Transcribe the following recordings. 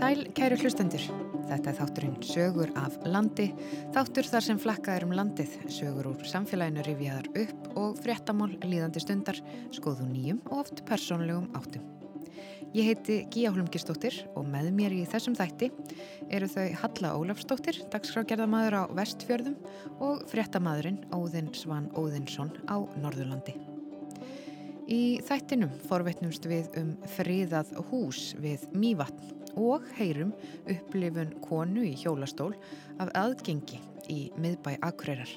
Sæl, kæru hlustendur. Þetta er þátturinn Sögur af landi, þáttur þar sem flakkað er um landið, sögur úr samfélaginu rifjaðar upp og fréttamál líðandi stundar, skoðu nýjum og oft persónlegum áttum. Ég heiti Gíja Holmgistóttir og með mér í þessum þætti eru þau Halla Ólafstóttir, dagskrágerðamadur á Vestfjörðum og fréttamadurinn Óðinn Svan Óðinsson á Norðurlandi. Í þættinum forvetnumst við um friðað hús við Mývatn og heyrum upplifun konu í hjólastól af aðgengi í miðbæ Akureyrar.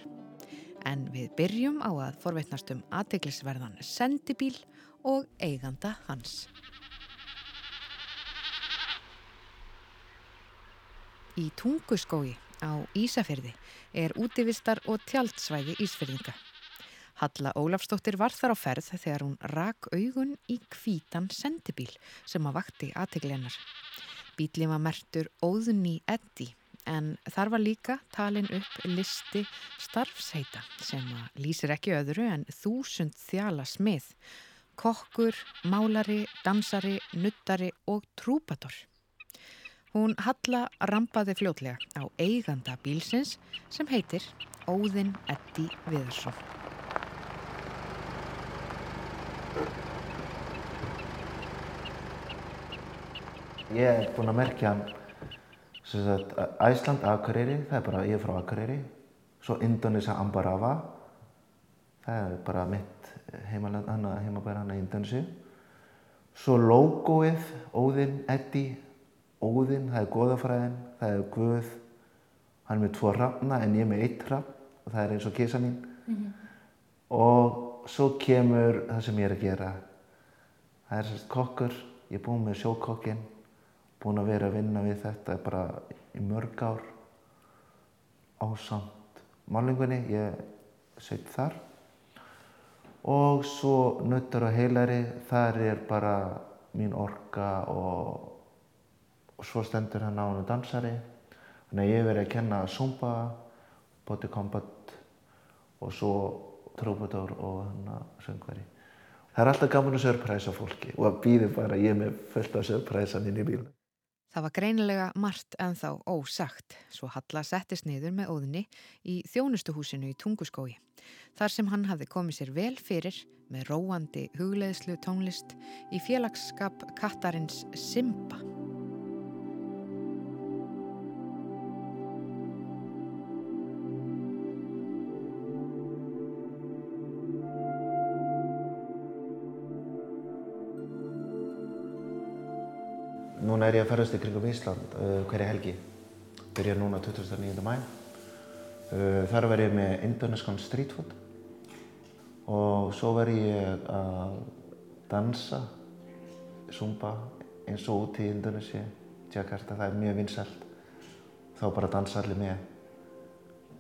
En við byrjum á að forvetnast um aðteglisverðan sendibíl og eiganda hans. Í tunguskói á Ísafyrði er útivistar og tjaldsvæði Ísfyrðinga. Halla Ólafstóttir var þar á ferð þegar hún rak augun í kvítan sendibíl sem að vakti aðteglennar. Bílið var mertur Óðunni Eddi en þar var líka talin upp listi starfsheita sem lýsir ekki öðru en þúsund þjala smið, kokkur, málari, dansari, nuttari og trúpator. Hún Halla rampaði fljótlega á eiganda bílsins sem heitir Óðinn Eddi Viðarsson. Ég er búinn að merkja sagt, Æsland, Akureyri, það er bara ég er frá Akureyri. Svo Indonesia, Ambarava, það er bara mitt heimabæri hana í Indonesia. Svo logoið, Óðinn, Eddi, Óðinn, það er goðafræðin, það er Guð. Hann er með tvo rafna en ég er með eitt rafn og það er eins og kísa mín. Mm -hmm. Og svo kemur það sem ég er að gera. Það er sérst kokkur, ég er búinn með sjókokkin búinn að vera að vinna við þetta bara í mörg ár ásamt málingunni, ég seit þar. Og svo nuttar og heilari, þar er bara mín orka og, og svo stendur hann á hann dansari. Þannig að ég hef verið að kenna Zumba, Body Combat og svo Troubadour og hann að söngveri það er alltaf gaman að surpræsa fólki og að býði bara ég með fullt af surpræsan inn í bílunum Það var greinilega margt en þá ósagt, svo Halla settist niður með óðinni í þjónustuhúsinu í Tunguskói. Þar sem hann hafði komið sér vel fyrir með róandi hugleðslu tónlist í félagsskap kattarins Simba. Núna er ég að ferðast í kringum Ísland uh, hverja helgi. Byrjar núna 29. mæ. Uh, þar verð ég með indoneskan street food og svo verð ég að dansa, zumba eins og út í Indonési, Jakarta, það er mjög vinsælt. Þá bara dansa allir með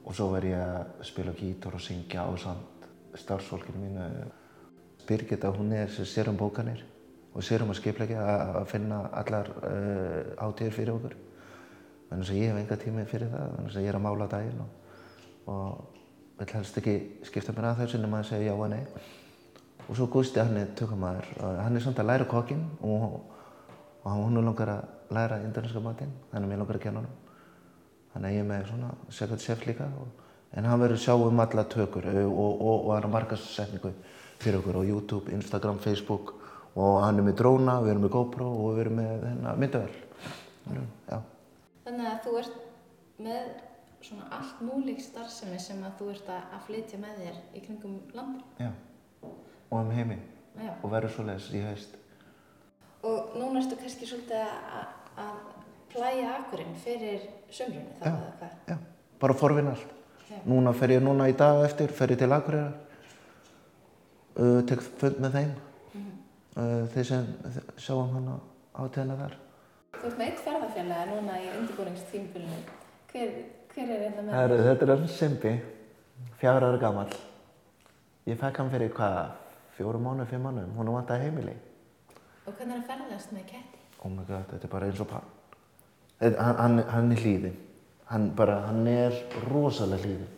og svo verð ég að spila gítar og syngja á samt starfsfólkinu mínu. Birgitta, hún er sérum bókanir og sérum að skipleggja að finna allar uh, átíður fyrir okkur. Þannig að ég hef enga tími fyrir það, þannig að ég er að mála daginn og, og vil helst ekki skipta mér að þessu nema að segja já og nei. Og svo Gusti, hann er tökumæður, hann er samt að læra kokkinn og, og hún er langar að læra indoneska matinn, þannig að mér langar að kenna hann. Þannig að ég er með svona second chef líka, og, en hann verður sjá um alla tökur og, og er markasetningu fyrir okkur á YouTube, Instagram, Facebook og hann er með dróna, við erum með GoPro og við erum með hérna, myndavel. Já. Þannig að þú ert með svona allt múlik starfsemi sem að þú ert að flytja með þér í kringum landi. Já, og um heimi Já. og verður svo leiðis í haust. Og núna ertu kannski svolítið að, að plæja akkurinn fyrir sömrunni þá eða hvað? Já, bara forvinna allt. Já. Núna fer ég núna í dag eftir, fer ég til Akureyrar, uh, tek fund með þeim, þeir sem sjáum hann á átíðina þar. Þú ert með eitt ferðarfélaga núna í undirbúningstímfélinu. Hver, hver er þetta með? Heru, þetta er hann Simbi, fjár ára gammal. Ég fekk hann fyrir hvað, fjóru mánu, fimm mánu, hún vant að heimili. Og hvernig er að ferðast með ketti? Oh my god, þetta er bara eins og pann. Hann, hann, hann er hlýðin. Hann, bara, hann er rosalega hlýðin.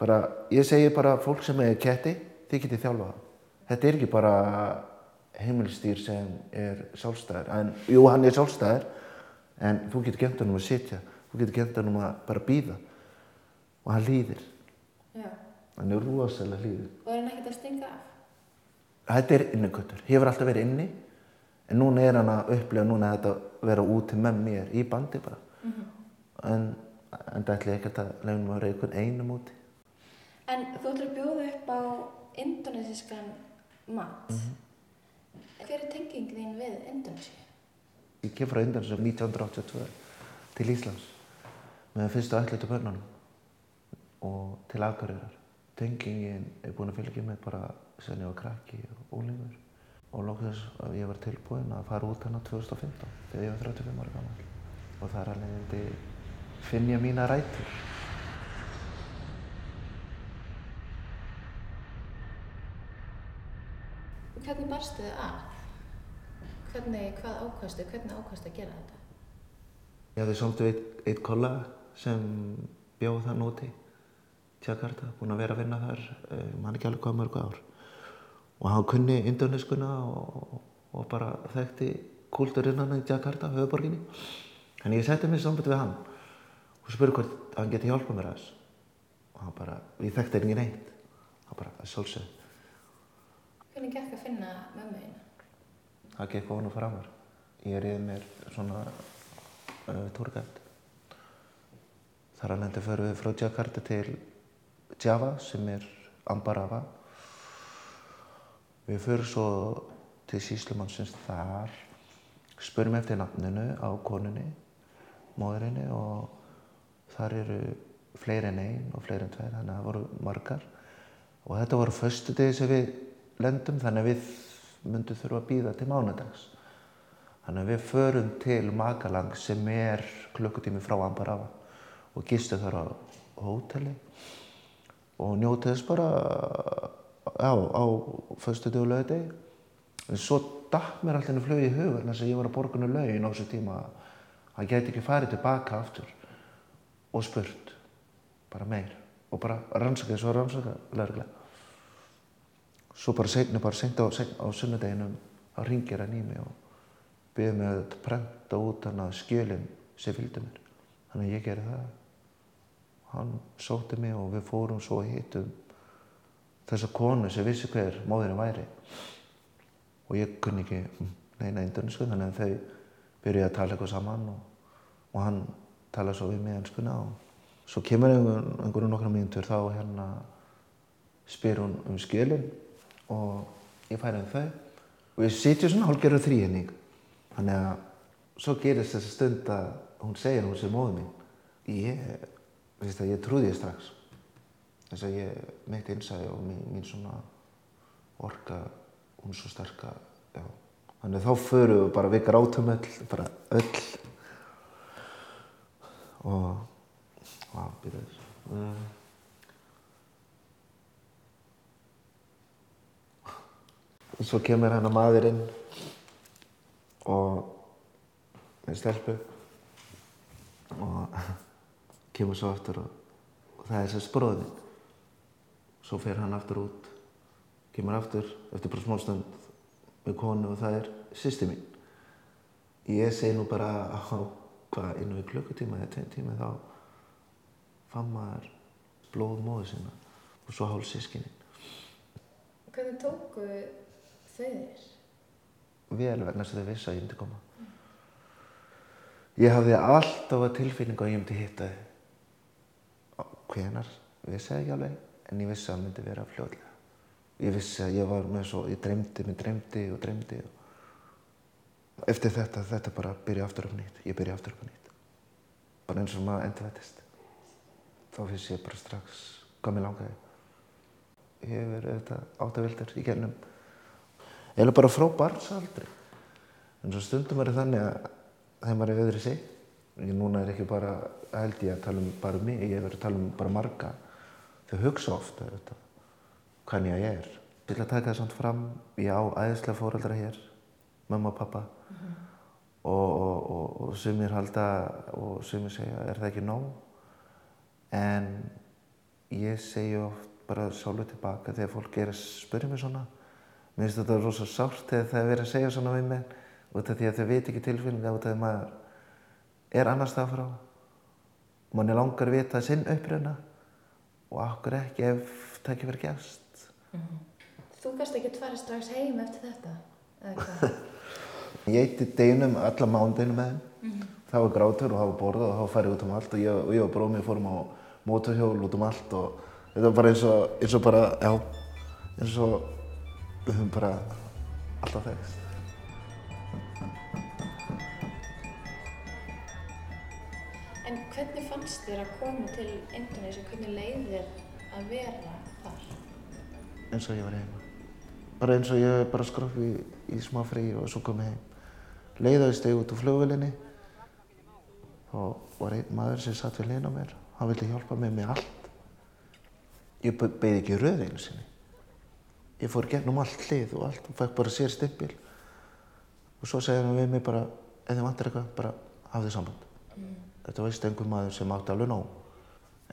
Bara, ég segi bara fólk sem er ketti, þið getið þjálfa það. Þetta er ekki bara heimilstýr sem er sjálfstæður. En, jú, hann er sjálfstæður, En þú getur gett hann um að sitja, þú getur gett hann um að bara býða og hann líðir. Já. Hann er rosalega líður. Og er hann ekkert að stinga af? Þetta er innikvöldur, hefur alltaf verið inni en núna er hann að upplega núna þetta vera úti með mér í bandi bara. En, en það ætla ég ekkert að lefnum að vera einhvern einum úti. En þú ætlar að bjóða upp á indonesískan mat. Hver er tenging þín við Indonési? Ég kem frá Indonesia 1982 til Íslands með fyrstu ætlutu börnunum og til Akureyrar. Tengingin er búin að fylgja mig bara sen ég var krakki og úlingur og lóksins að ég var tilbúinn að fara út hana 2015 þegar ég var 35 ára gammal og þar alveg finn ég mína rætur. Hvernig barstu þið að? Hvernig, hvað ákvastu, hvernig ákvastu að gera þetta? Ég hafði svolítið eitt, eitt kollega sem bjóð það núti, Jakarta, búinn að vera að vinna þar, eh, mann ekki alveg hvað mörgu ár. Og hann kunni indoneskuna og, og bara þekkti kúltúrinn hann í Jakarta, höfuborginni. Þannig ég setti mig í samband við hann og spurði hvort hann geti hjálpað mér að þessu. Og hann bara, ég þekkti engin eitt. Hann bara, það er svolsögð. Hvernig gekk að finna mömmu þína? Það gekk ofan og framar. Ég reyði mér svona uh, túrgætt. Þar að lendi förum við frá Jakarta til Java sem er Ambarava. Við förum svo til síslumannsins þar, spurum eftir nafninu á konunni, móðurinni og þar eru fleiri en einn og fleiri en tveir, þannig að það voru margar. Og þetta voru föstu degi sem við lendum, þannig að við myndum þurfa að býða til mánudags. Þannig að við förum til Magalang sem er klukkutími frá Ambarava og gistum þar á hóteli og njótið þess bara á, á föstu degi og lögdegi. En svo datt mér henni flög í hugur þess að ég var að borgunni lögin á þessu tíma að hann geti ekki farið tilbaka aftur og spurt bara meir og bara rannsaka svo rannsaka lögreglega. Svo bara segni, bara seint á, á sunnudeginum að ringir hann í mig og byrði mig að prenta út hann að skjölinn sem fylgdi mér. Þannig að ég gerði það. Hann sótti mig og við fórum svo og hittum þessa konu sem vissi hver móðurinn væri. Og ég kunni ekki neina indönsku þannig að þau byrjuði að tala eitthvað saman og, og hann talaði svo við mig enskuna og svo kemur einhver, einhverjum nokkra mínútur þá hérna spyr hún um skjölinn og ég færi um þau. Og við sitjum svona hálfgerður þrýhenning þannig að svo gerist þessi stund að hún segir hún sem móður mín. Ég, það, ég trúði ég strax. Þess að ég mitt einsæði og mín, mín svona orka hún svo sterk að já. þannig að þá förum við bara við grátum öll bara öll. Og hvað byrjaði þessu og svo kemur hann að maðurinn og með stelpu og kemur svo aftur og, og það er þessi bróðin svo fer hann aftur út kemur aftur eftir bara smá stund með konu og það er sýsti mín. Ég segi nú bara á hvað innan við klukkutíma eða tveim tíma þá fann maður blóð móðu sinna og svo hálf sískinni Hvernig tóku þau þér? vel vegna þess að þau vissi að ég myndi koma. Ég hafði alltaf að tilfinningu að ég myndi hitta þau. Hvenar, vissi það ekki alveg, en ég vissi að það myndi vera fljóðlega. Ég vissi að ég var með svo, ég dreymdi, mér dreymdi og dreymdi. Og eftir þetta, þetta bara byrja aftur upp nýtt. Ég byrja aftur upp nýtt. Bara eins og maður endurvættist. Þá finnst ég bara strax hvað mér langaði. Ég hef verið auðvitað áttavildur í gennum eða bara frá barnsaldri. En svo stundum er þannig að maður er öðru sig, ég núna er ekki bara, held ég að tala um bara mig, ég er verið að tala um bara marga, þau hugsa ofta hvernig ég er. Vil að taka það samt fram, ég á æðislega fóraldra hér, mamma og pappa, og, og, og, og sumir halda og sumir segja, er það ekki nóg? En ég segi oft bara sjálfur tilbaka þegar fólk er að spyrja mig svona, Mér finnst þetta rosa sárt þegar það er verið að segja svona við mig út af því að þau veit ekki tilfinninga út af því að maður er annars það frá. Mann er langar að vita sinn uppruna og okkur ekki ef það ekki verið gefst. Þú gæst ekki að fara strax heim eftir þetta? Eða hvað? Ég eitti deginum alla mándinu með þeim. Það var grátur og það var borðað og það var farið út um allt og ég, og ég og bróðum ég fórum á móturhjól út um allt og þetta var bara eins og, eins og bara, já, eins og við höfum bara alltaf þekst. En hvernig fannst þér að koma til Indonési? Hvernig leið þér að vera þar? eins og ég var heima. Bara eins og ég bara skrokk í, í smá frí og svo kom ég heim. Leiðaði steg út úr flugvölinni og var einn maður sem satt við hlýna á mér. Hann vildi hjálpa mér með allt. Ég be- beið ekki röð einu sinni. Ég fór gegnum allt hlið og allt og fekk bara sér stimpil. Og svo segði hann við mig bara, ef þið vantar eitthvað, bara hafðu samband. Þetta veist einhver maður sem átti alveg nóg.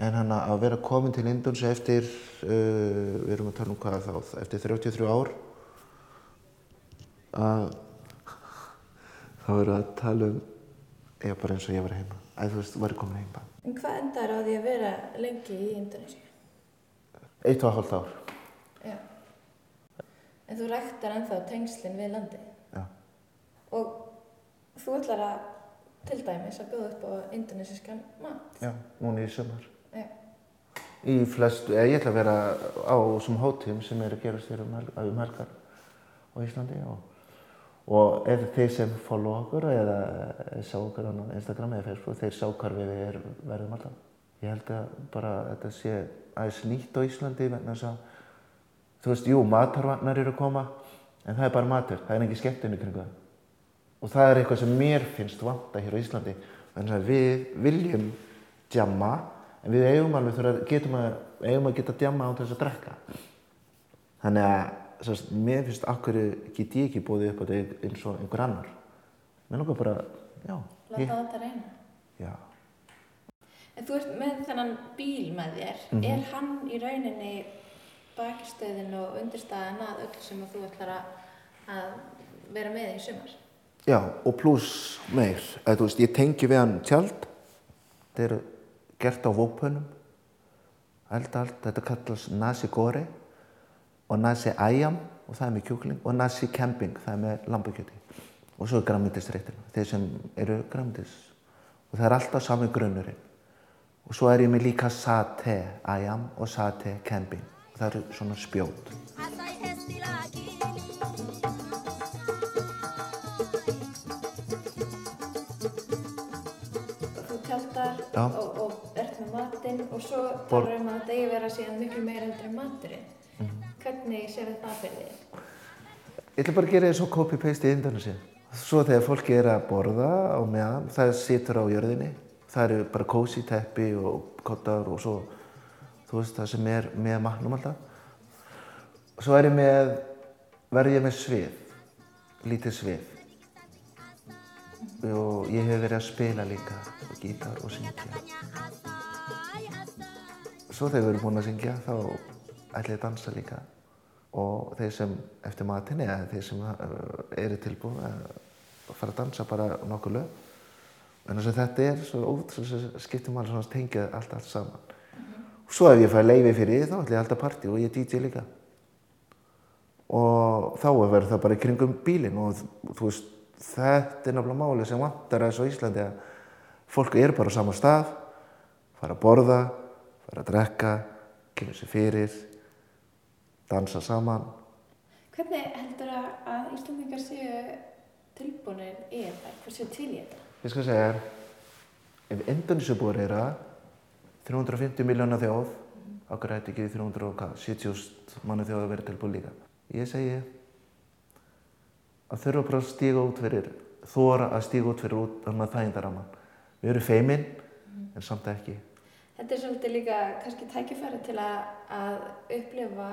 En hann að vera komin til Indónsi eftir, uh, við erum að tala um hvað þá, eftir 33 ár, að þá erum við að tala um, ég bara eins og ég var heima, að þú veist, var komin heima. En hvað endar á því að vera lengi í Indonési? Eitt og að hálft ár, Já. En þú ræktar ennþá tengslinn við landið já. og þú ætlar að til dæmis að bjóða upp á indonesískan mat. Já, núna í sumar. Já. Í flestu, eða ég ætla að vera á þessum hóttum sem eru að gerast hér um, um helgar á Íslandi og, og ef þeir sem follow okkur eða sjá okkur á Instagram eða Facebook, þeir sjá hvar við er, verðum alltaf. Ég held að bara þetta sé aðeins nýtt á Íslandi þess að, þú veist, jú, matarvagnar eru að koma, en það er bara matur, það er engin skemmtinn kringu það. Og það er eitthvað sem mér finnst vanta hér á Íslandi. Þannig að við viljum djamma, en við eigum alveg þurfa, getum að, eigum að geta djamma á þess að drekka. Þannig að sérst, mér finnst akkur get ég ekki búið upp á þetta eins og einhver annar. Mér langar bara, já, Láta ég, þetta reyna. já. En þú ert með þennan bíl með þér. Mhm. Er hann í rauninni bakistöðin og undirstaðan að öll sem að þú ætlar að, vera með í sumar? Já, og pluss meir. Að, þú veist, ég tengi við hann tjald. Þetta er gert á vópunum. Allt, allt. Þetta kallast nasi gore og nasi ayam og það er með kjúkling og nasi camping, það er með lambakjöti. Og svo er græmyndisreitin, þeir sem eru græmyndis. Og það er alltaf sami grunnurinn. Og svo er ég með líka satay ayam og satay camping. Það eru svona spjót. Þú tjaldar og, og ert með matinn og svo Bor- talar um að þetta eigi vera síðan miklu meira heldur en maturinn. Mhm. Hvernig sér þetta fyrir þig? Ég ætla bara að gera því svo copy-paste í Indonesia. Svo þegar fólki er að borða á meðan, það situr á jörðinni. Það eru bara kósi teppi og kottar og svo, þú veist, það sem er með matnum alltaf. Svo er ég með, verð ég með svið, lítið svið. Og ég hef verið að spila líka, gítar og syngja. Svo þegar við erum búin að syngja, þá ætla ég að dansa líka. Og þeir sem eftir matinni, eða þeir sem uh, eru tilbúin að fara að dansa bara nokkuð lög. En þess að þetta er svo út, svo skiptir maður svona tengja allt, allt saman. Svo ef ég fæ leiði fyrir því, þá ætla ég að halda partí og ég DJ líka. Og þá verður það bara í kringum bílinn og þú veist, þetta er náttúrulega máli sem vantar þessu á Íslandi að fólk er bara á sama stað, fara að borða, fara að drekka, kynna sér fyrir, dansa saman. Hvernig heldur að, að Íslandingar séu tilbúinir í þetta? Hvað séu til í þetta? Ég skal segja ef Indonesia-búar eru að 350 miljóna þjóð, okkur hætti ekki 370 manni þjóð að vera tilbúin líka. Ég segi að þurfa bara að stíga út fyrir, þóra að stíga út fyrir út þannig að þægindaraman. Við erum feiminn, en samt ekki. Þetta er svolítið líka kannski tækifæri til að, að upplifa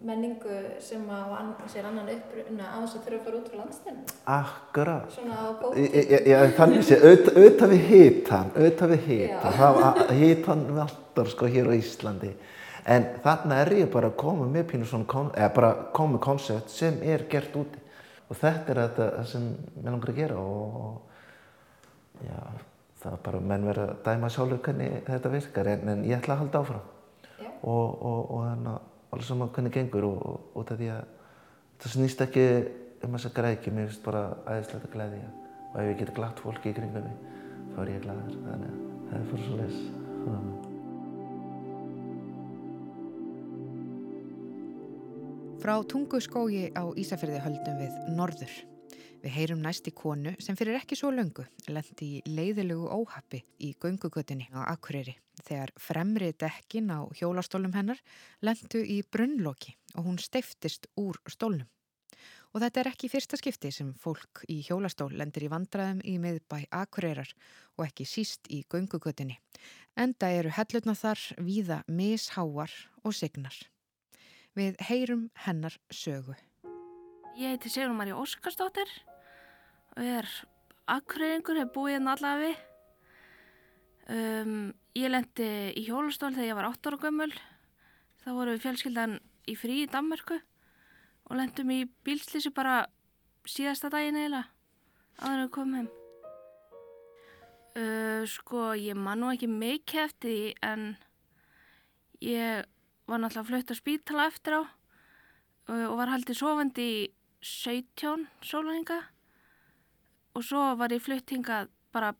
menningu sem á sér annan uppruna á þess að þurfa að fara út frá landstæðinu. Akkurat. Svona á Ég- bóti. ég- ég- ég- Þannig sé, auðvitað við hitan, auðvitað við hitan, það hitan vantar sko hér á Íslandi. En þarna er ég bara að koma með pínu svona, eða bara koma með koncept sem er gert úti. Og þetta er þetta sem ég langar að gera og já, það er bara menn verið að dæma sjálfur hvernig þetta virkar en, en ég ætla að halda áfram Já. og, og, og þannig að alveg saman hvernig gengur og, og út af því að það snýst ekki um þessa græki, mér finnst bara æðislega að glæði og ef ég get glatt fólki í kringum mig þá er ég glæður, þannig að það er fyrir svo leys. Frá tunguskógi á Ísafjörði höldum við norður. Við heyrum næst í konu sem fyrir ekki svo löngu lendi í leiðilegu óhappi í göngugötunni á Akureyri þegar fremri dekkin á hjólastólum hennar lendu í brunnloki og hún steiftist úr stólnum. Og þetta er ekki fyrsta skipti sem fólk í hjólastól lendir í vandraðum í miðbæ Akureyrar og ekki síst í göngugötunni. Enda eru hellutna þar víða misháar og signar. Við heyrum hennar sögu. Ég heiti Sigrun Marí Óskarsdóttir og ég er akkureyringur, hef búið hérna við. Um, ég lendi í hjólastól þegar ég var 8 ára gömul. Þá voru við fjölskyldan í frí í Danmarku og lendum í bílslýsi bara síðasta daginn eiginlega en við komum heim. Uh, sko, ég man nú ekki mikið eftir því en ég var náttúrulega flutt á spítala eftir á uh, og var haldið sofandi í 17 sólaringa og svo var ég flutt hingað bara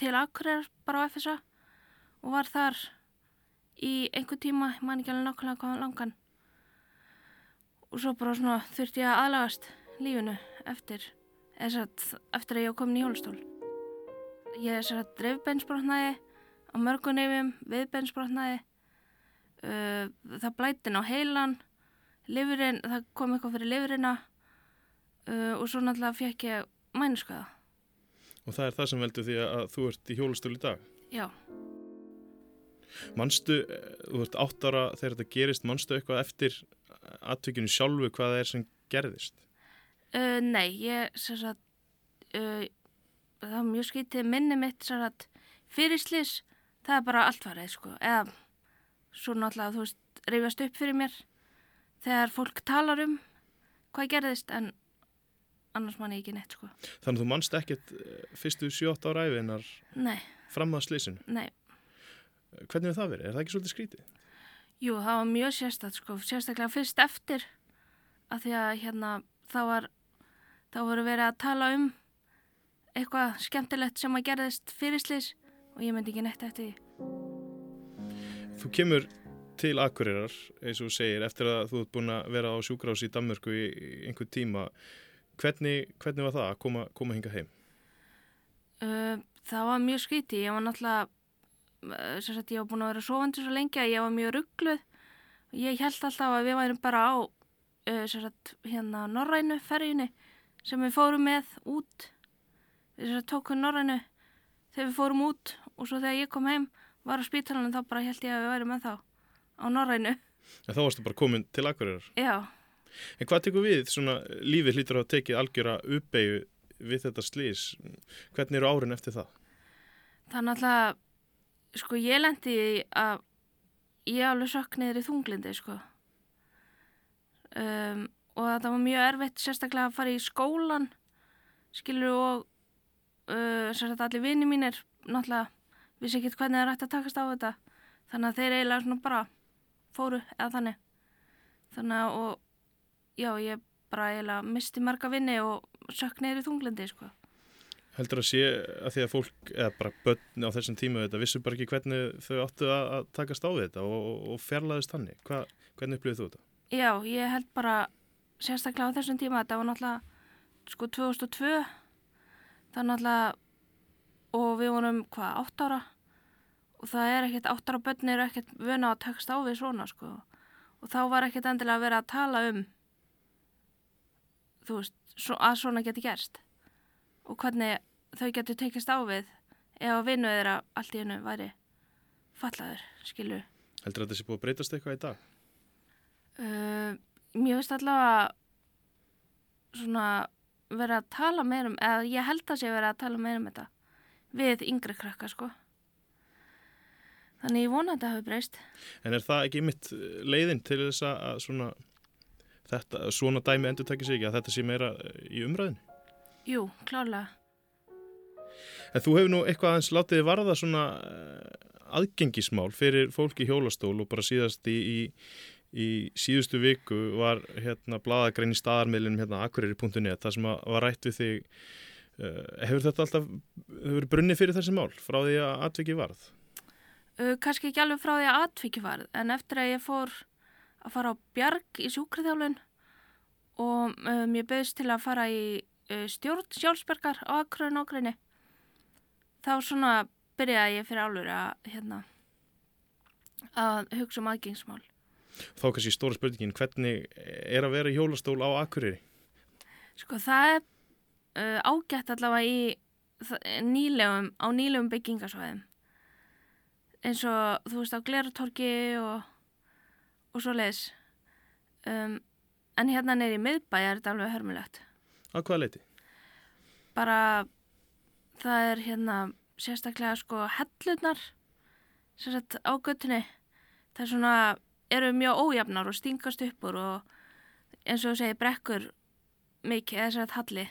til Akureyrar bara á FSA og var þar í einhver tíma, man ekki alveg nákvæmlega hvað langan. Og svo bara svona þurfti ég að aðlagast lífinu eftir satt, eftir að ég var komin í hjólastól. Ég er sér að dreifbeinsbrotnaði á mörgun nefjum, viðbeinsbrotnaði uh, það blætin á heilan Livurinn, það kom eitthvað fyrir livurina uh, og svo náttúrulega fekk ég mænuskaða. Og það er það sem veldur því að þú ert í hjólastölu í dag? Já. Manstu, þú ert átt ára þegar þetta gerist, manstu eitthvað eftir aðtökjunu sjálfu hvað það er sem gerðist? Uh, nei, ég, sér að, uh, það var mjög skítið minni mitt, sér að fyrirslýs, það er bara allt farið, sko. Eða, svo náttúrulega, þú veist, reyfast upp fyrir mér þegar fólk talar um hvað gerðist en annars mann ég ekki neitt sko. Þannig að þú mannst ekkert fyrstu 7-8 ára æfinar fram að slísinu? Nei. Hvernig er það verið? Er það ekki svolítið skrítið? Jú, það var mjög sérstætt sko, sérstaklega fyrst eftir að því að hérna þá var, þá voru verið að tala um eitthvað skemmtilegt sem að gerðist fyrir slís og ég myndi ekki neitt eftir því. Þú kemur til Akureyrar, eins og segir, eftir að þú ert búin að vera á sjúkrás í Danmörku í einhver tíma. Hvernig, hvernig var það að koma, koma hinga heim? Uh, það var mjög skríti. Ég var náttúrulega, sem sagt, ég var búin að vera sofandi svo lengi að ég var mjög ruggluð. Ég held alltaf að við værum bara á, uh, sem sagt, hérna Norrænu ferjunni sem við fórum með út. Við tókum Norrænu þegar við fórum út og svo þegar ég kom heim var á spítalunum þá bara held ég að við værum með þá á Norrænu. En þá varstu bara komin til Akureyrar? Já. En hvað tekur við? Svona lífið hlýtur að tekið algjöra uppeyju við þetta slís. Hvernig eru árin eftir það? Er náttúrulega, sko ég lendi að ég alveg sökk niður í þunglindi, sko. Um, og það var mjög erfitt sérstaklega að fara í skólan, skilur og uh, sérstaklega allir vini mínir náttúrulega vissi ekki hvernig það er hægt að takast á þetta. Þannig að þeir eiginlega svona bara fóru eða þannig. Þannig að og já, ég bara eiginlega misti marga vinni og sökk í þunglindi, sko. Heldur að sé að því að fólk, eða bara börn á þessum tíma þetta, vissu bara ekki hvernig þau áttu að, að takast á þetta og, og, fjarlæðist hannig. Hva, hvernig upplýðið þú þetta? Já, ég held bara sérstaklega á þessum tíma, þetta var náttúrulega sko 2002, það er náttúrulega, og við vorum hvað, 8 ára og það er ekkert, 8 ára börn eru ekkert vöna að takast á við svona sko og þá var ekkert endilega að vera að tala um þú veist, svo, að svona geti gerst og hvernig þau getur tekist á við ef að vinnu þeirra allt í hennu væri fallaður, skilu. Heldur þetta sé búið að breytast eitthvað í dag? Uh, mér finnst allavega svona verið að tala meir um, eða ég held að sé verið að tala meir um þetta við yngri krakka, sko. Þannig ég vona að þetta hafi breyst. En er það ekki mitt leiðin til þess að svona, þetta, svona dæmi endur takkir sig ekki, að þetta sé meira í umræðinu? Jú, klárlega. En þú hefur nú eitthvað aðeins látið þið varða svona eh, aðgengismál fyrir fólki hjólastól og bara síðast í, í, í síðustu viku var hérna bladagrein í staðarmiðlinum hérna akureyri.net það sem var rætt við þig uh, hefur þetta alltaf hefur brunnið fyrir þessi mál frá því að atviki varð? Uh, kannski ekki alveg frá því að atviki varð en eftir að ég fór að fara á bjarg í sjúkriðjálun og um, ég beðist til að fara í uh, stjórn sjálfsbergar á akureyri nákvæmni þá svona byrjaði ég fyrir álur að, hérna, að hugsa um aðgengsmál. Þá kannski stóra spurningin, hvernig er að vera í hjólastól á Akureyri? Sko það er uh, ágætt allavega í nýlegum, á nýlegum byggingasvæðum. Eins og þú veist á Glertorki og, og svo leiðis. Um, en hérna neyri í miðbæ er þetta alveg hörmulegt. Á hvaða leiti? Bara það er hérna sérstaklega sko hellurnar sérstaklega á göttunni það er svona, eru mjög ójafnar og stingast uppur og eins og þú segir brekkur mikið eða sérstaklega halli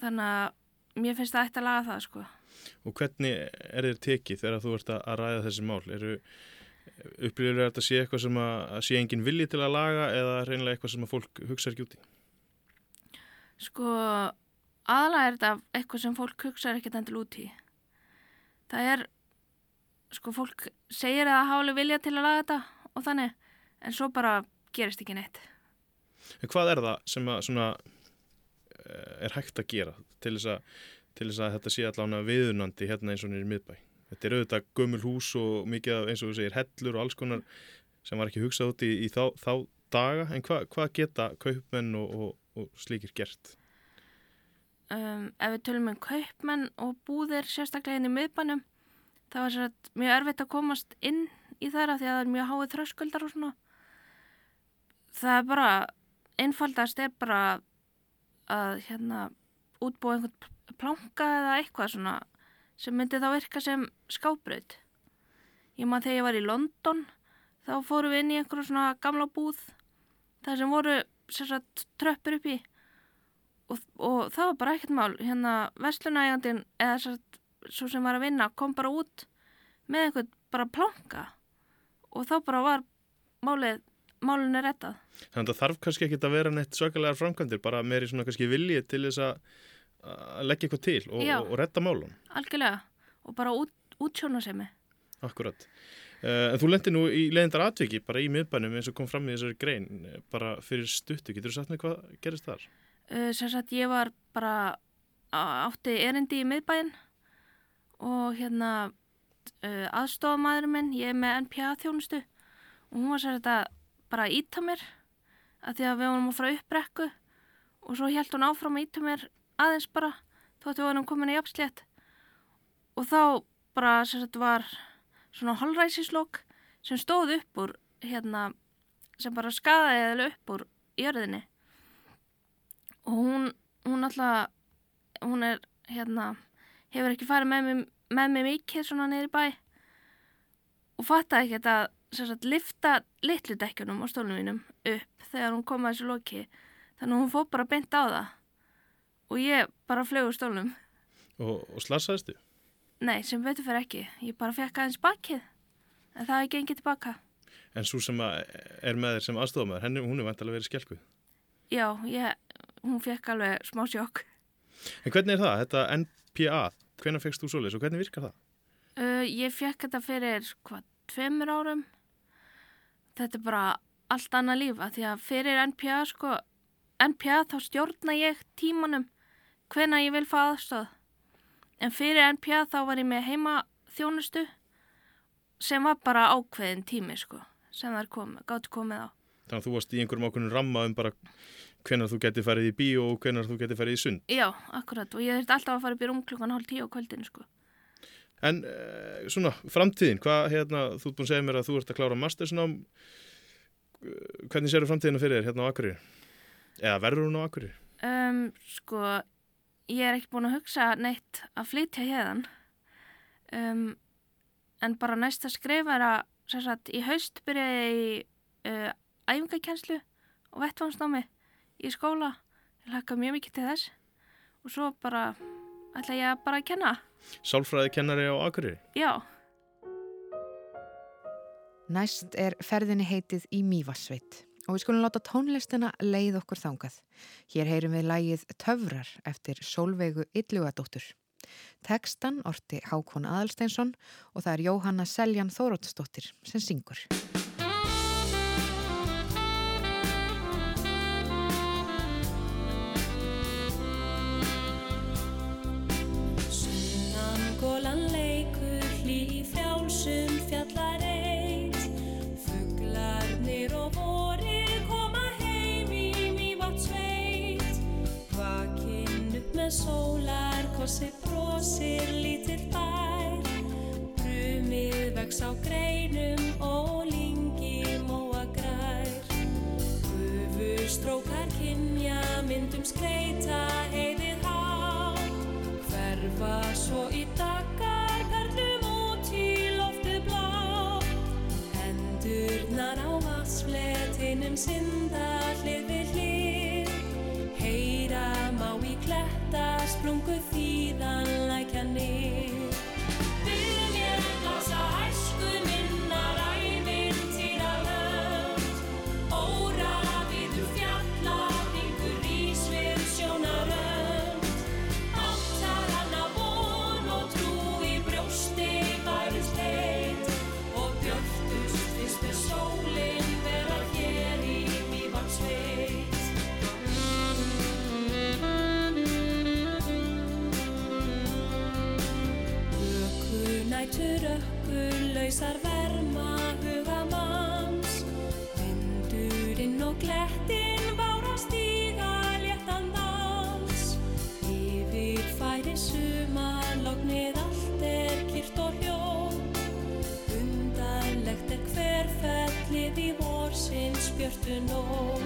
þannig að mér finnst það eitt að laga það sko Og hvernig er þér tekið þegar þú ert að ræða þessi mál? Eru upplýður þetta sé eitthvað sem að, sé engin vilji til að laga eða reynilega eitthvað sem að fólk hugsa ekki út í? Sko aðalega er þetta eitthvað sem fólk hugsaður ekkert endil út í. Það er, sko, fólk segir að það háli vilja til að laga þetta og þannig, en svo bara gerist ekki neitt. En hvað er það sem að, svona, eh, er hægt að gera til þess að, til þess að þetta sé allavega viðunandi hérna eins og nýri miðbæ? Þetta er auðvitað gömul hús og mikið af, eins og þú segir, hellur og alls konar sem var ekki hugsað út í, í þá, þá daga, en hva, hvað geta kaupmenn og, og, og slíkir gert? um, ef við tölum um kaupmenn og búðir sérstaklega inn í miðbænum það var sér að mjög erfitt að komast inn í þeirra því að það er mjög háið þröskuldar og svona. Það er bara einfaldast er bara að hérna útbúa einhvern planka eða eitthvað svona sem myndi þá virka sem skábröð ég maður þegar ég var í London þá fórum við inn í einhverju svona gamla búð þar sem voru sérstaklega tröppur upp í og, og það var bara ekkert mál. Hérna vestlunægandin eða svo sem var að vinna kom bara út með eitthvað bara planka. Og þá bara var málið málun er rettað. Þannig að það þarf kannski ekki að vera neitt svakalega framkvæmdir bara meiri svona kannski viljið til þess að leggja eitthvað til og, og, og retta málun. Algjörlega og bara út, útsjóna sem er. Akkurat. Uh, en þú lendi nú í leðindar atviki bara í miðbænum eins og kom fram í þessari grein eh, bara fyrir stuttu. Getur þú sagt með hvað gerist þar? Uh, sem sagt ég var bara átti erindi í miðbæin og hérna uh, aðstofamæðurinn minn, ég er með NPA þjónustu og hún var sér þetta bara að íta mér að því að við vorum að fara upp brekku og svo held hún áfram að íta mér aðeins bara þóttu við vorum komin í jafnslétt. Og þá bara sér þetta var svona holræsislokk sem stóð upp úr hérna sem bara skadaði eða upp úr jörðinni. Og hún, hún alltaf, hún er hérna, hefur ekki farið með mig, með mig mikið svona neyri bæ. Og fattaði ekki þetta sagt, lifta litlu dekkjunum á stólunum mínum upp þegar hún kom að þessu loki. Þannig að hún fóð bara beint á það og ég bara flög úr stólunum Og, og slassaðistu? Nei, sem veitur fyrir ekki ég bara fekk aðeins bakkið en það er gengið tilbaka En svo sem er með þér sem aðstofamæður, henni, hún er vantilega verið skjálkuð Já, ég, hún fekk alveg smá sjokk. En hvernig er það, þetta NPA, hvernig fegst þú svoleiðis og hvernig virkar það? Uh, ég fekk þetta fyrir, hvað, tveimur árum. Þetta er bara allt annað lífa því að fyrir NPA, sko, NPA þá stjórna ég tímanum hvena ég vil fá aðstöð. En fyrir NPA þá var ég með heima þjónustu sem var bara ákveðin tími, sko, sem þær komið, gáttu komið á. Þannig að þú varst í einhverjum ákveðnum ramma um bara hvenar þú geti farið í bíó og hvenar þú geti farið í sund. Já, akkurat og ég þurfti alltaf að fara upp í rúm klukkan hálf tíu á kvöldinu sko. En uh, svona, framtíðin, hvað, hérna, þú er búin að segja mér að þú ert að klára mastersnám, hvernig séru framtíðina fyrir þér hérna á Akureyri? Eða verður hún á Akureyri? Um, sko, ég er ekki búin að hugsa neitt að flytja hérðan, um, en bara næsta skrif er að, sagt, í haust byrja ég í uh, æfingakenslu og vettvánsnámi í skóla ég hlakka mjög mikið til þess og svo bara ætla ég bara að kenna. Sálfræði kennari á Akureyri. Já. Næst er ferðinni heitið í Mývassveit og við skulum láta tónlistina leið okkur þangað. Hér heyrum við lægið Töfrar eftir Solveigu Illugadóttur. Tekstan orti Hákon Aðalsteinsson og það er Jóhanna Seljan Þóróttsdóttir sem syngur. Sólar, kossi brosir lítill bær. Brumið vex á greinum og lingi móa grær. Gufustrókar kynja, myndum skreita heiðið há Hverfa svo í dagar, perlum út í loftu blá. Hendurnar á vassfletinum synda hlið við hlið kletta sprungu þýðan ökkulausar verma huga manns. Vindurinn og glettinn bára stíga léttan dans. Yfir færi sumarlognið allt er kýrt og hljóð. Undarlegt er hver fellið í vorsins björtu nótt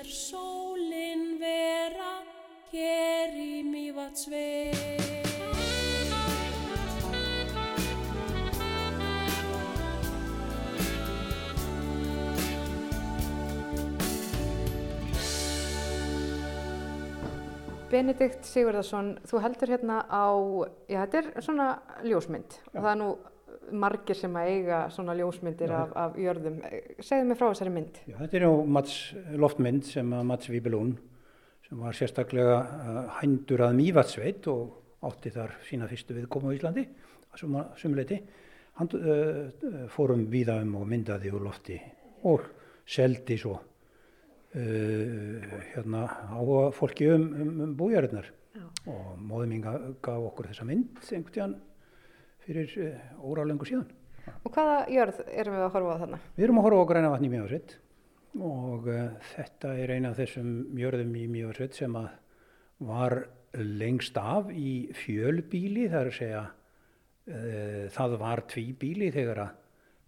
finnst mér sólin vera hér í Mývatnssveit. Benedikt Sigurðarsson, þú heldur hérna á, já þetta er svona ljósmynd. Og það er nú margir sem að eiga svona ljósmyndir af, af jörðum. Segðu mig frá þessari mynd. Já, þetta er á Mats loftmynd sem að Mats Víbelún sem var sérstaklega uh, hændur að Mývatsveit og átti þar sína fyrstu viðkomu á Íslandi að sumuleiti. Hann uh, fórum víða um og myndaði úr lofti og seldi svo uh, hérna á fólki um, um, um bújarðnar og móðum minga gaf okkur þessa mynd einhvern tíðan fyrir uh, órálengu síðan. Og hvaða jörð erum við að horfa á þarna? Við erum að horfa á græna vatni í Mjóðsveit og uh, þetta er eina af þessum jörðum í Mjóðsveit sem var lengst af í fjölbíli, það er að segja uh, það var tvíbíli þegar að,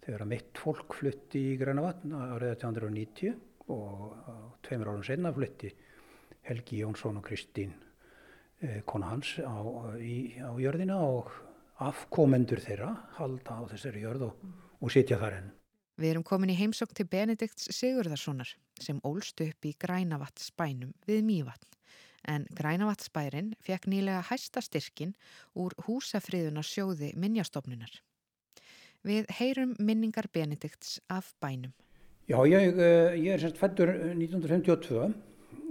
þegar að mitt fólk flutti í græna vatn árið 1890 og tveimur árum senna flutti Helgi Jónsson og Kristín eh, kona hans á, í, á jörðina og afkomendur þeirra halda á þessari jörð og, og sitja þar enn. Við erum komin í heimsókn til Benedikts Sigurðarssonar sem ólst upp í Grænavatnsbænum við Mývatn. En Grænavatnsbærin fekk nýlega hæsta styrkin úr húsafriðuna sjóði minjastofnunar. Við heyrum minningar Benedikts af bænum. Já, ég, eh, ég er semst fættur 1952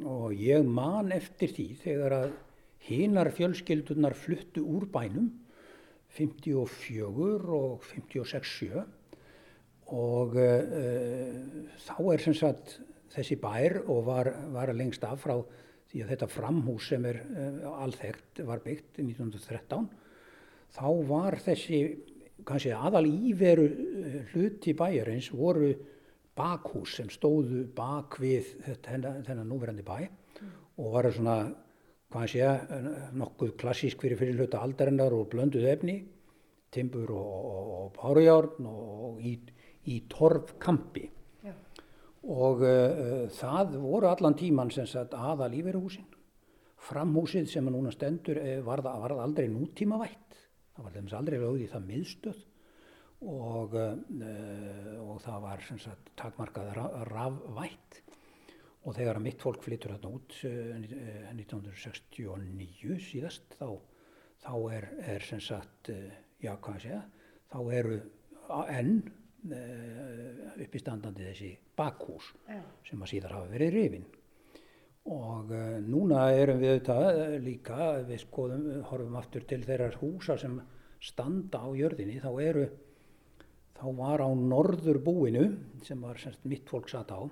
og ég man eftir því þegar að hinar fjölskyldunar fluttu úr bænum 54 og 56-7 og uh, þá er sem sagt þessi bær og var, var lengst af frá því að þetta framhús sem er uh, alþekkt var byggt 1913 þá var þessi kannski aðal íveru hluti bæjarins voru bakhús sem stóðu bak við þennan núverandi bæ. Og var svona hvað sé nokkuð klassísk fyrir fyrir hluta aldarinnar og blönduð efni timbur og, og, og í, í torfkampi. Já. og uh, það voru allan tíman sem sagt aðal íveruhúsin framhúsið sem að núna stendur var það var aldrei nútíma vætt það var þeim aldrei lögð í það miðstöð. Og, uh, og það var sem sagt takmarkað ra rafvætt og þegar að mitt fólk flyttur þarna út uh, 1969 síðast þá, þá er, er sem sagt, uh, já hvað að segja, þá eru enn uh, uppistandandi þessi bakhús Já. sem að síðar hafa verið rifin. Og uh, núna erum við auðvitað líka, við skoðum, horfum aftur til þeirra húsa sem standa á jörðinni, þá eru, þá var á norðurbúinu, sem var semst mitt fólk satt á,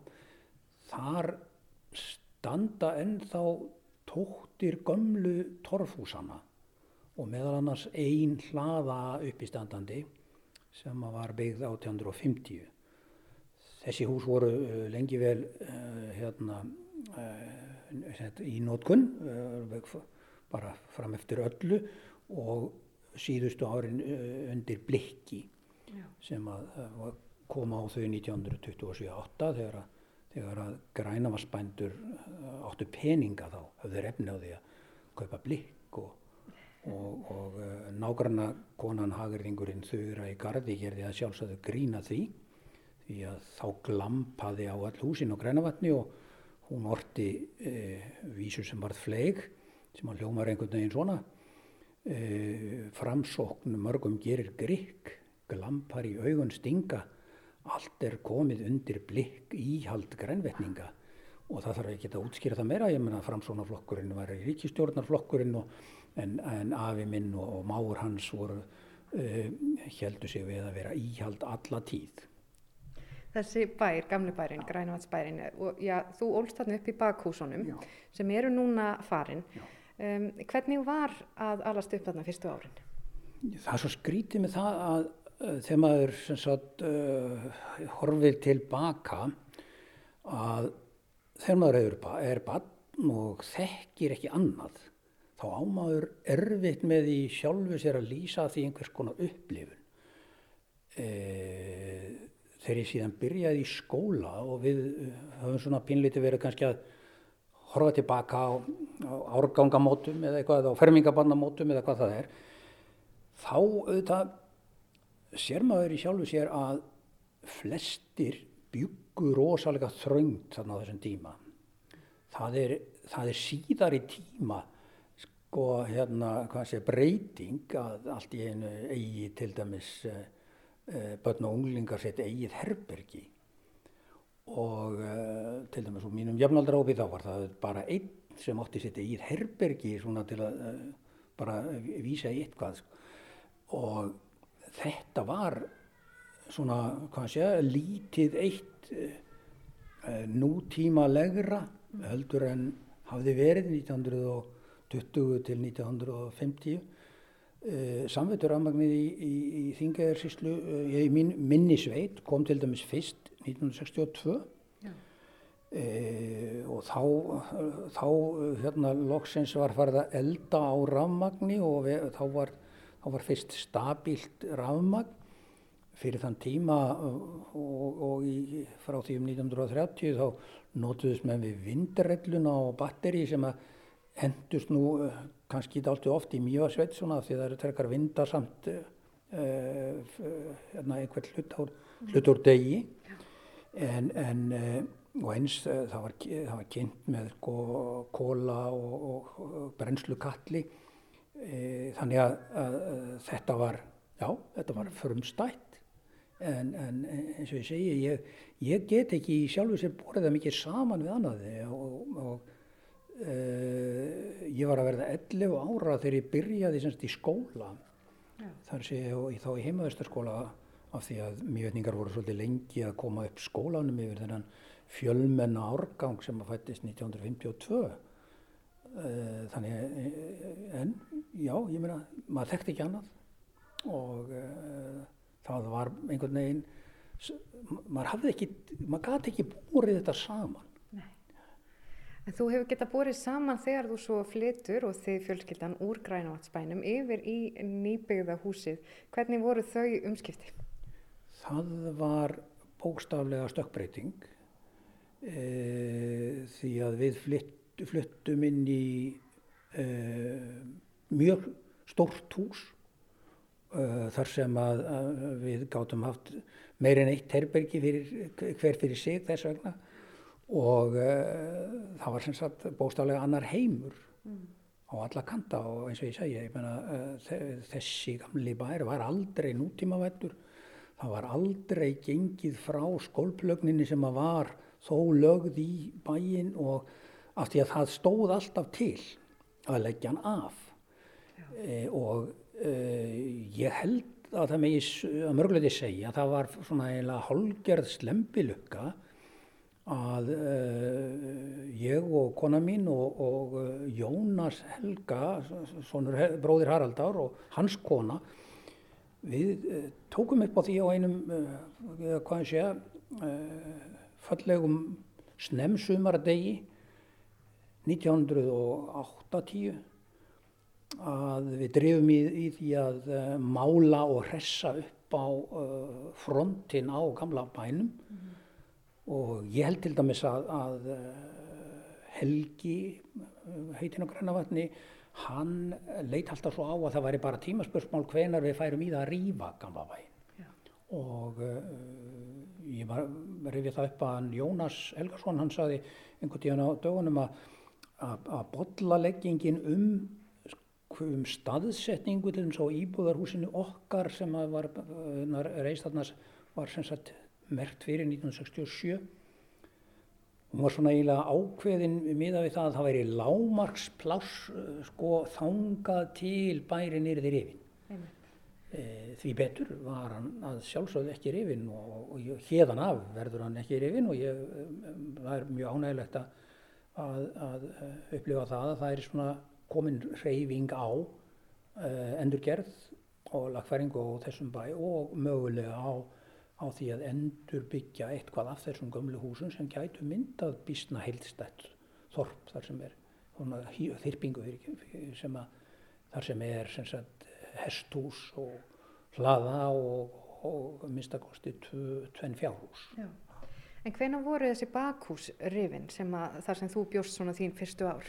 þar standa ennþá tóttir gömlu torfhúsana og meðal annars ein hlaða uppistandandi sem var byggð 1850. Þessi hús voru uh, lengi vel uh, hérna, uh, í nótkun, uh, bara fram eftir öllu og síðustu árin undir blikki Já. sem að uh, kom á þau 1927-8 þegar, að- þegar að grænavarsbændur uh, áttu peninga þá, höfðu efni á því að kaupa blikk og, og, og uh, nágranna konan hagirðingurinn þauðra í gardi gerði að sjálfsögðu grína því því að þá glampaði á all húsin á grænavatni og hún orti uh, vísu sem varð fleig sem að hljómar einhvern veginn svona uh, framsókn mörgum gerir grikk glampar í augun stinga allt er komið undir blikk íhald grænvetninga og það þarf ekki að útskýra það meira ég menna framsónaflokkurinn var ríkistjórnarflokkurinn og, en, en afi minn og, og máur hans voru uh, heldur sig við að vera íhald alla tíð Þessi bær, gamli bærin, Grænavatsbærin, og já, þú ólst þarna upp í bakhúsunum Já. sem eru núna farin. Um, hvernig var að alast upp þarna fyrstu árin? Það er svo skrítið með það að þegar maður sagt uh, horfir tilbaka að þegar maður er, ba- bann og þekkir ekki annað þá ámaður erfitt með í sjálfu sér að lýsa því einhvers konar upplifun. E, þegar ég síðan byrjaði í skóla og við höfum svona pínlítið verið kannski að horfa tilbaka á, á árgangamótum eða eitthvað, á fermingabannamótum eða hvað það er, þá auðvitað sér maður í sjálfu sér að flestir byggu rosalega þröngt þarna á þessum tíma. Það er, það er síðar í tíma sko hérna hvað sé breyting að allt í einu eigi til dæmis uh, uh, börn og unglingar sitt eigið herbergi og uh, til dæmis úr mínum jafnaldra þá var það bara einn sem átti sitt eigið herbergi svona til að bara vísa í eitthvað sko. og þetta var svona, hvað sé, lítið eitt uh, nútímalegra heldur en hafði verið 1920 til 1950 uh, samveiturafmagnið í, í, í Þingæðarsíslu uh, í mín, minni sveit kom til dæmis fyrst 1962 E, og þá, þá hérna loksins var farið að elda á rafmagni og við, þá, var, þá var fyrst stabílt rafmagn fyrir þann tíma og, og í, frá því um 1930 þá notuðust menn við vindrelluna og batteri sem að endust nú uh, kannski dálítið oft í mjög sveit svona því það eru trekkar vindar samt uh, uh, einhvern hlut, ár, hlut úr degi. En, en uh, og eins það var, það var kynnt með kóla og, og, og brennslu kalli þannig að, að, að þetta var já, þetta var frumstætt. En, en eins og ég segi ég, ég get ekki í sjálfu sér borðið það mikið saman við annað. Og, og e, ég var að verða 11 ára þegar ég byrjaði semst í skóla. Þar sé ég þá í heimaðustarskóla af því að mjögningar voru svolítið lengi að koma upp skólanum yfir þennan fjölmenna árgang sem að fættist 1952 Eh, þannig eh, en já, ég meina maður þekkti ekki annað og uh, það var einhvern veginn maður hafði ekki maður gati ekki búrið þetta saman En þú hefur getað borið saman þegar þú svo flytur og þið fjölskyldan úr Grænavatsbænum yfir í nýbyggða húsið. Hvernig voru þau umskipti? það var bókstaflega stökkbreyting e, því að við flytt, fluttum inn í e, mjög stórt hús e, þar sem að, að við gátum haft meir en eitt herbergi fyrir, hver fyrir sig þess vegna. Og e, það var sem sagt bókstaflega annar heimur á alla kanta og eins og ég segi, ég uh, þe- þessi gamli bær var aldrei nútímavættur, það var aldrei gengið frá skólplögninni sem að var þó lögð í bæinn og af því að það stóð alltaf til að leggja hann af. E, og e, ég held að það s- að mörguleiti segja að það var svona eiginlega hálgerð slembilukka að uh, ég og kona mín og, og Jónas Helga, sonur, He- bróðir Haraldar og hans kona, við uh, tókum upp á því á einum, uh, hvað ég segja, fallegum snemsumardegi 1980 að við drifum í, í því að uh, mála og hressa upp á uh, frontin á gamla bænum og ég held til dæmis að, að uh, Helgi, heitinn á Grænavatni, hann leit alltaf svo á að það væri bara tímaspörsmál hvenar við færum í það að rífa gamla bæinn. Og uh, ég var rifja það upp að Jónas Helgason, hann saði einhvern tíðan á dögunum að, að, að bollaleggingin um, um staðsetningu til þess á íbúðarhúsinu okkar sem að var reist þarna var sem sagt merkt fyrir 1967 hún var svona eiginlega ákveðin miða við það að það væri lámarkspláss sko þangað til bærin yrði rifin e, því betur var hann að sjálfsögðu ekki rifin og, og ég- héðan af verður hann ekki rifin og ég, um, það er mjög ánægilegt að, að, að uh, upplifa það að það er svona komin reyfing á uh, endurgerð og lagfæringu á þessum bæ og mögulega á á því að endur byggja eitthvað af þessum gömlu húsum sem gætu myndað býstna heildstætt þorp þar sem er þyrpingu sem að þar sem er sem sagt hesthús og hlaða og, og minnstakosti tve- tvenn fjárhús. Já. En hvenær voru þessi bakhús rifin sem að, þar sem þú bjóst svona þín fyrstu ár?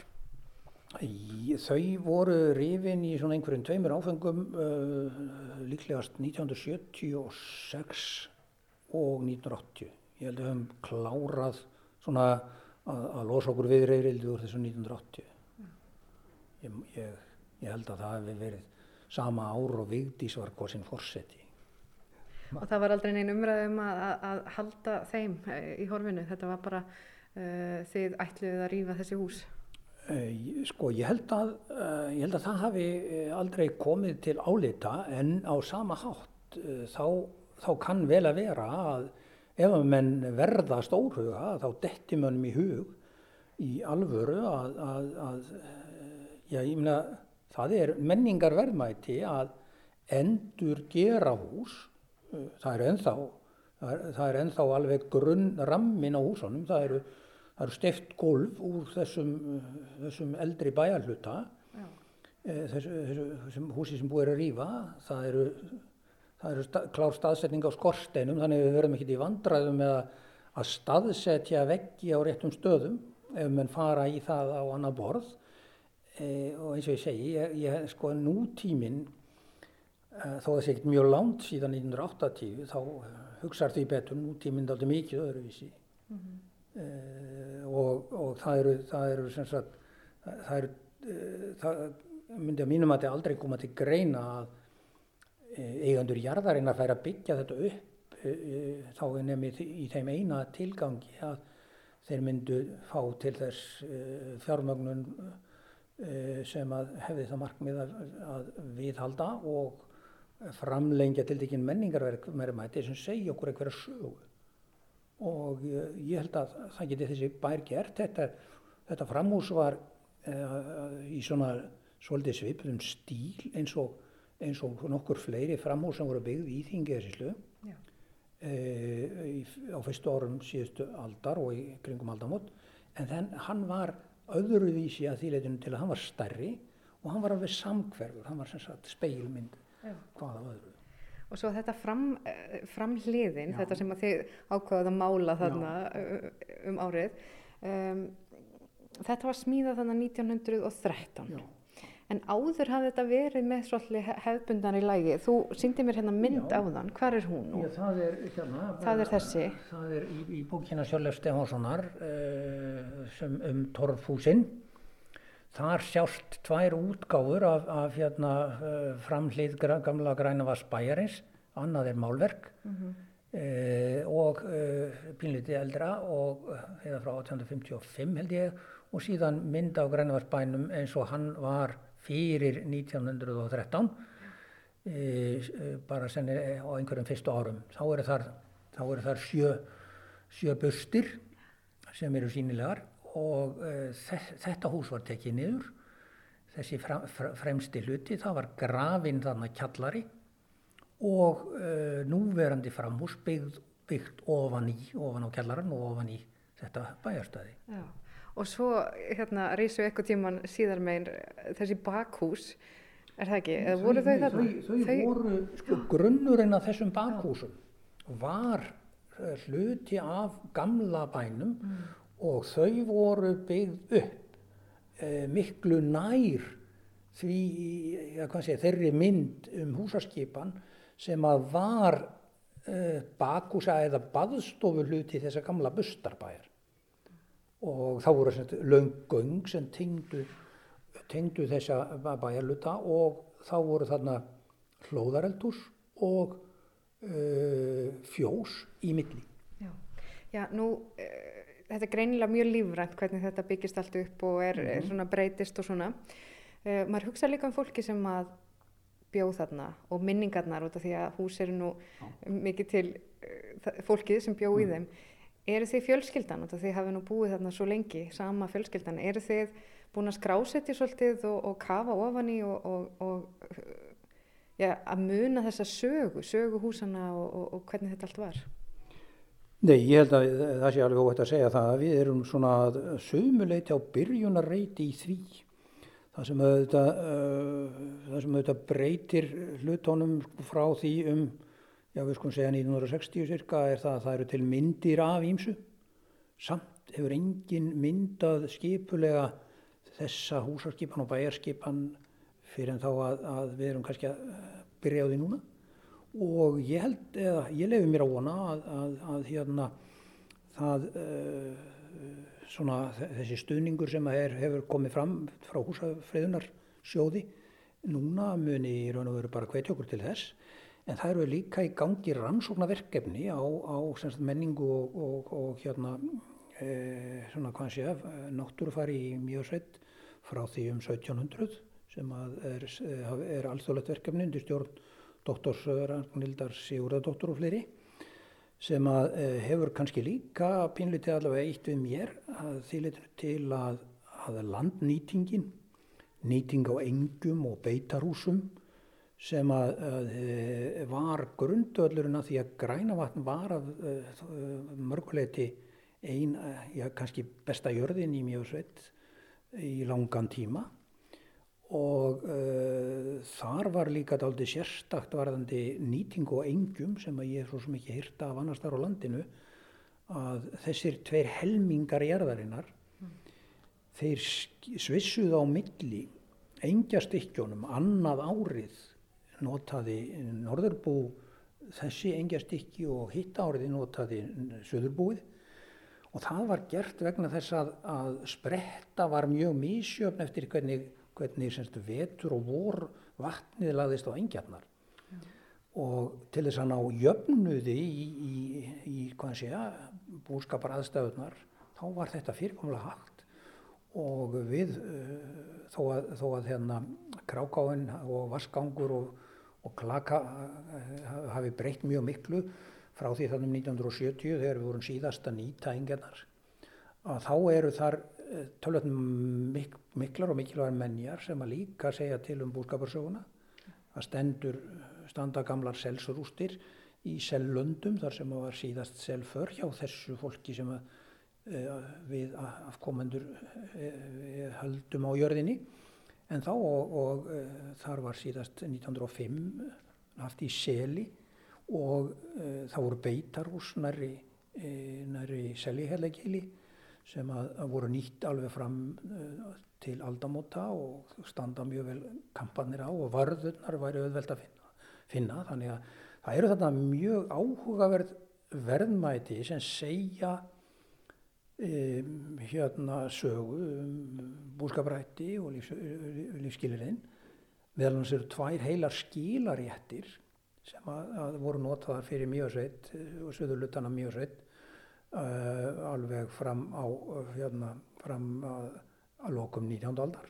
Þau voru rifin í svona einhverjum tveimur áfengum uh, líklegast 1976 og 1980. Ég held að við höfum klárað svona að, að losa okkur við reyðrildi úr þessu 1980. Ég, ég, ég held að það hefði verið sama ár og Vigdís var kosin forseti. Og það var aldrei neinn umræðum að, að, að halda þeim eh, í horfinu. Þetta var bara uh, þið ætluðið að rífa þessi hús. Eh, Sko, ég held, að, ég held að það hafi aldrei komið til álita en á sama hátt þá, þá kann vel að vera að ef að menn verða stórhuga þá detti mönnum í hug í alvöru að, að, að já, meina, það er menningar verðmæti að endur gera hús, það er ennþá, það er, það er ennþá alveg grunn rammin á húsunum, það eru eru steift gólf úr þessum, þessum eldri bæjarhluta, Já. eh, þessu, þessu, þessum húsi sem búið er að rýfa. Það eru, það eru sta, klár staðsetning á skorsteinum þannig við verðum ekkert í vandræðum með að, að staðsetja veggi á réttum stöðum ef menn fara í það á annað borð e, og eins og ég segi, ég, ég sko nútíminn e, þó það sé ekkert mjög langt síðan 1980 þá hugsar því betur. Nútíminn dálítið mikið öðruvísi. E, og, og það eru, það eru sem sagt það, eru e, það myndi að mínum að þetta aldrei koma til greina að e, eigendur jarðarinn að færa að byggja þetta upp þá er nefnir í þeim eina tilgangi að þeir myndu fá til þess fjármögnun sem að hefði það markmið að, að viðhalda og framlengja til dækin menningarverk meðrumæti sem segja okkur einhverja sögu. Og ég, ég held að það geti þessi bær gert. Þetta, þetta framhús var e, í svona svolítið svipuðum stíl eins og, eins og nokkur fleiri framhús sem voru byggð í Þingeðsíslu Já. e, á fyrstu árum síðustu aldar og í kringum aldamót. En þenn, hann var öðruvísi að þýleitinu til að hann var stærri og hann var alveg samhverfur, hann var sem sagt speilmynd Já. hvað af öðru. Og svo þetta fram, eh, framhliðin, Já. þetta sem að þið ákvaðað að mála þarna uh, um árið, um, þetta var smíðað þarna 1913. Já. En áður hafði þetta verið með svolítið hefðbundan í lægi. Þú síndi mér hérna mynd Já. áðan. Hvar er hún nú? Já, það er hérna. Það er þessi. Það er í, í bókina Sjálf Stefánssonar uh, sem um torfhúsinn. Þar sjást tvær útgáfur af, af hérna, uh, framhlið gamla grænavars bæjarins. Annað er málverk Mhm. uh, og uh, pínlítið eldra og uh, eða frá 1855 held ég og síðan mynd á grænavars bænum eins og hann var fyrir 1913 e, bara senni á einhverjum fyrstu árum. Þá eru þar, þá eru þar sjö, sjö bustir sem eru sínilegar og e, þetta hús var tekið niður. Þessi fremsti hluti, það var grafinn þarna kjallari og e, núverandi framhús byggð, byggt ofan í, ofan á kjallaran og ofan í þetta bæjarstæði. Já. Og svo hérna rísu eitthvað tíman síðar megin þessi bakhús, er það ekki? Eða voru þau þarna? Þau, þau voru, sko, grunnurinn af þessum bakhúsum var eh, hluti af gamla bænum og þau voru byggð upp e, miklu nær því, ja, sé, þeirri mynd um húsaskipan sem að var e, bakhúsa eða baðstofu hluti þessa gamla bustarbæjar og þá voru sem sagt löng göng sem tengdu, tengdu þessa bæjarluta og þá voru þarna hlóðareldús og uh, fjós í milli. Já, Já nú, þetta er greinilega mjög lífrænt hvernig þetta byggist allt upp og er, er svona breytist og svona. Uh, maður hugsa líka um fólki sem að bjóð þarna og minningarnar út af því að hús eru nú mikið til uh, fólkið sem bjóð í þeim. Eru þið fjölskyldan, út af því að hafi nú búið þarna svo lengi, sama fjölskyldan, eru þið búin að skrásetja svolítið og, og kafa ofan í og, og, og ja, að muna þessa sögu, sögu húsana og, og hvernig þetta allt var? Nei, ég held að það sé alveg óvægt að segja það að við erum svona sömuleiti á byrjunarreiti í því. Það sem auðvitað, uh, það sem auðvitað breytir hlutónum frá því um já við skulum segja 1960 cirka er það að það eru til myndir af ímsu samt hefur engin myndað skipulega þessa húsarskipan og bæjarskipan fyrir en þá að, að við erum kannski að byrja á því núna og ég held, eða ég lefi mér að vona að, að, að hérna það uh, svona þessi stuðningur sem er, hefur komið fram frá húsafriðunar sjóði núna muni í raun og veru bara hvetja okkur til þess. En það eru líka í gangi rannsóknarverkefni á, á sagt, menningu og, og, og hérna e, svona hvað sé náttúrufari í Mjöðsveit frá því um 1700 sem er, er alþjóðlegt verkefni undir stjórn doktors Ragnhildar Sigurðardóttur og fleiri sem að e, hefur kannski líka pínlítið allavega eitt við mér að þýletur til að, að landnýtingin nýting á engum og beitarhúsum sem að, að var grundöllurinn að því að grænavatn var af uh, mörguleiti ein, já, kannski besta jörðin í Mjögsveit í langan tíma og uh, þar var líka dálítið sérstakt varðandi nýting og engjum sem að ég er svo sem ekki hýrta af annars þar á landinu að þessir tveir helmingar jarðarinnar þeir sk- svissuðu á milli engjastykkjónum annað árið notaði norðurbú þessi engjastykki og hitt árið notaði söðurbúið og það var gert vegna þess að, að spretta var mjög mísjöfn eftir hvernig, hvernig semst, vetur og vor vatnið lagðist á engjarnar. Og til þess að ná jöfnuði í, í, í hvað sé búskapar aðstæðunar þá var þetta fyrirkomlega hægt og við uh, þó að, þó að hérna krákáin og vaskangur og, og klaka uh, hafi breytt mjög miklu frá því þannig um 1970 þegar við vorum síðast að nýta engjarnar að þá eru þar uh, tölvöld mik miklar og mikilvægar menjar sem að líka segja til um búskaparsöguna. Það stendur standa gamlar selsrústir í sellöndum þar sem að var síðast selför hjá þessu fólki sem að uh, við afkomendur höldum á jörðinni. En þá og, og þar var síðast 1905 haft í seli og það voru beitarhús næri, næri selihellagili sem að, að voru nýtt alveg fram uh, til aldamóta og standa mjög vel kampanir á og varðurnar væri auðvelt að finna, finna. Þannig að það eru þarna mjög áhugaverð verðmæti sem segja um, hérna sögu um búskaprætti og lífs, lífskilirinn. Meðal hans eru tvær heilar skilaréttir sem að, að voru notaðar fyrir mjögsveit og söðurlutana mjögsveit uh, alveg fram á hérna, fram að, að lokum 19. aldar.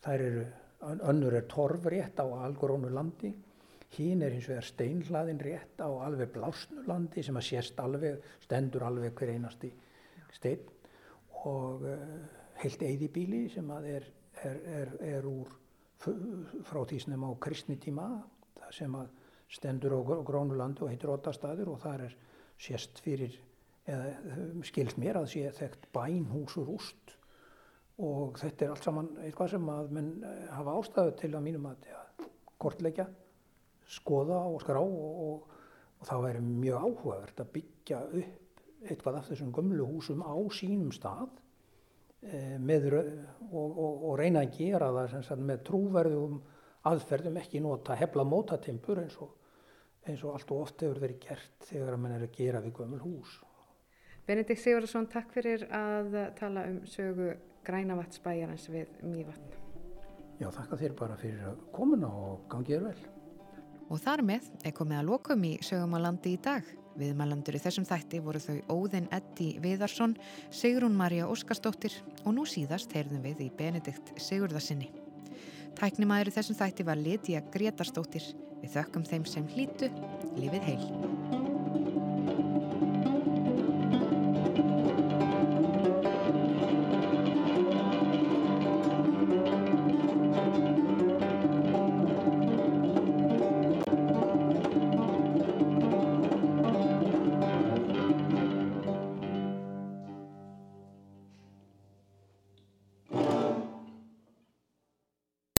Þær eru, ön- önnur er torfrétt á algrónu landi, hín er hins vegar steinhlaðin rétt á alveg blásnu landi sem að sést alveg, stendur alveg hver einasti steinn og uh, heilt eyðibíli sem að er, er, er, er úr frá því sem á kristnitíma, sem að stendur á gr- grónu landi og heitir Ottastaður og þar er sést fyrir, eða um, skilst mér að sé þekkt bænhús úr rúst og þetta er allt saman eitthvað sem að menn eh, hafa ástæðu til að mínum að ja, kortleggja, skoða og skrá og, og, og það væri mjög áhugavert að byggja upp eitthvað af þessum gömlu húsum á sínum stað eh, með, og, og, reyna að gera það sagt, með trúverðum aðferðum ekki nota hefla mótatimpur eins og, eins og allt og oft hefur verið gert þegar að menn er að gera við gömul hús. Benedikt Sigurðarsson, takk fyrir að uh, tala um sögu Grænavatsbæjarins við Mývatn. Já, þakka þér bara fyrir að komuna og gangið er vel. Og þar með er komið að lokum í sögum á landi í dag. Viðmælandur í þessum þætti voru þau Óðinn Eddi Viðarsson, Sigrún Marja Óskarsdóttir og nú síðast heyrðum við í Benedikt Sigurðarsinni. Tæknimaður í þessum þætti var Lítiða Gretarsdóttir. Við þökkum þeim sem hlýtu. Lifið heil.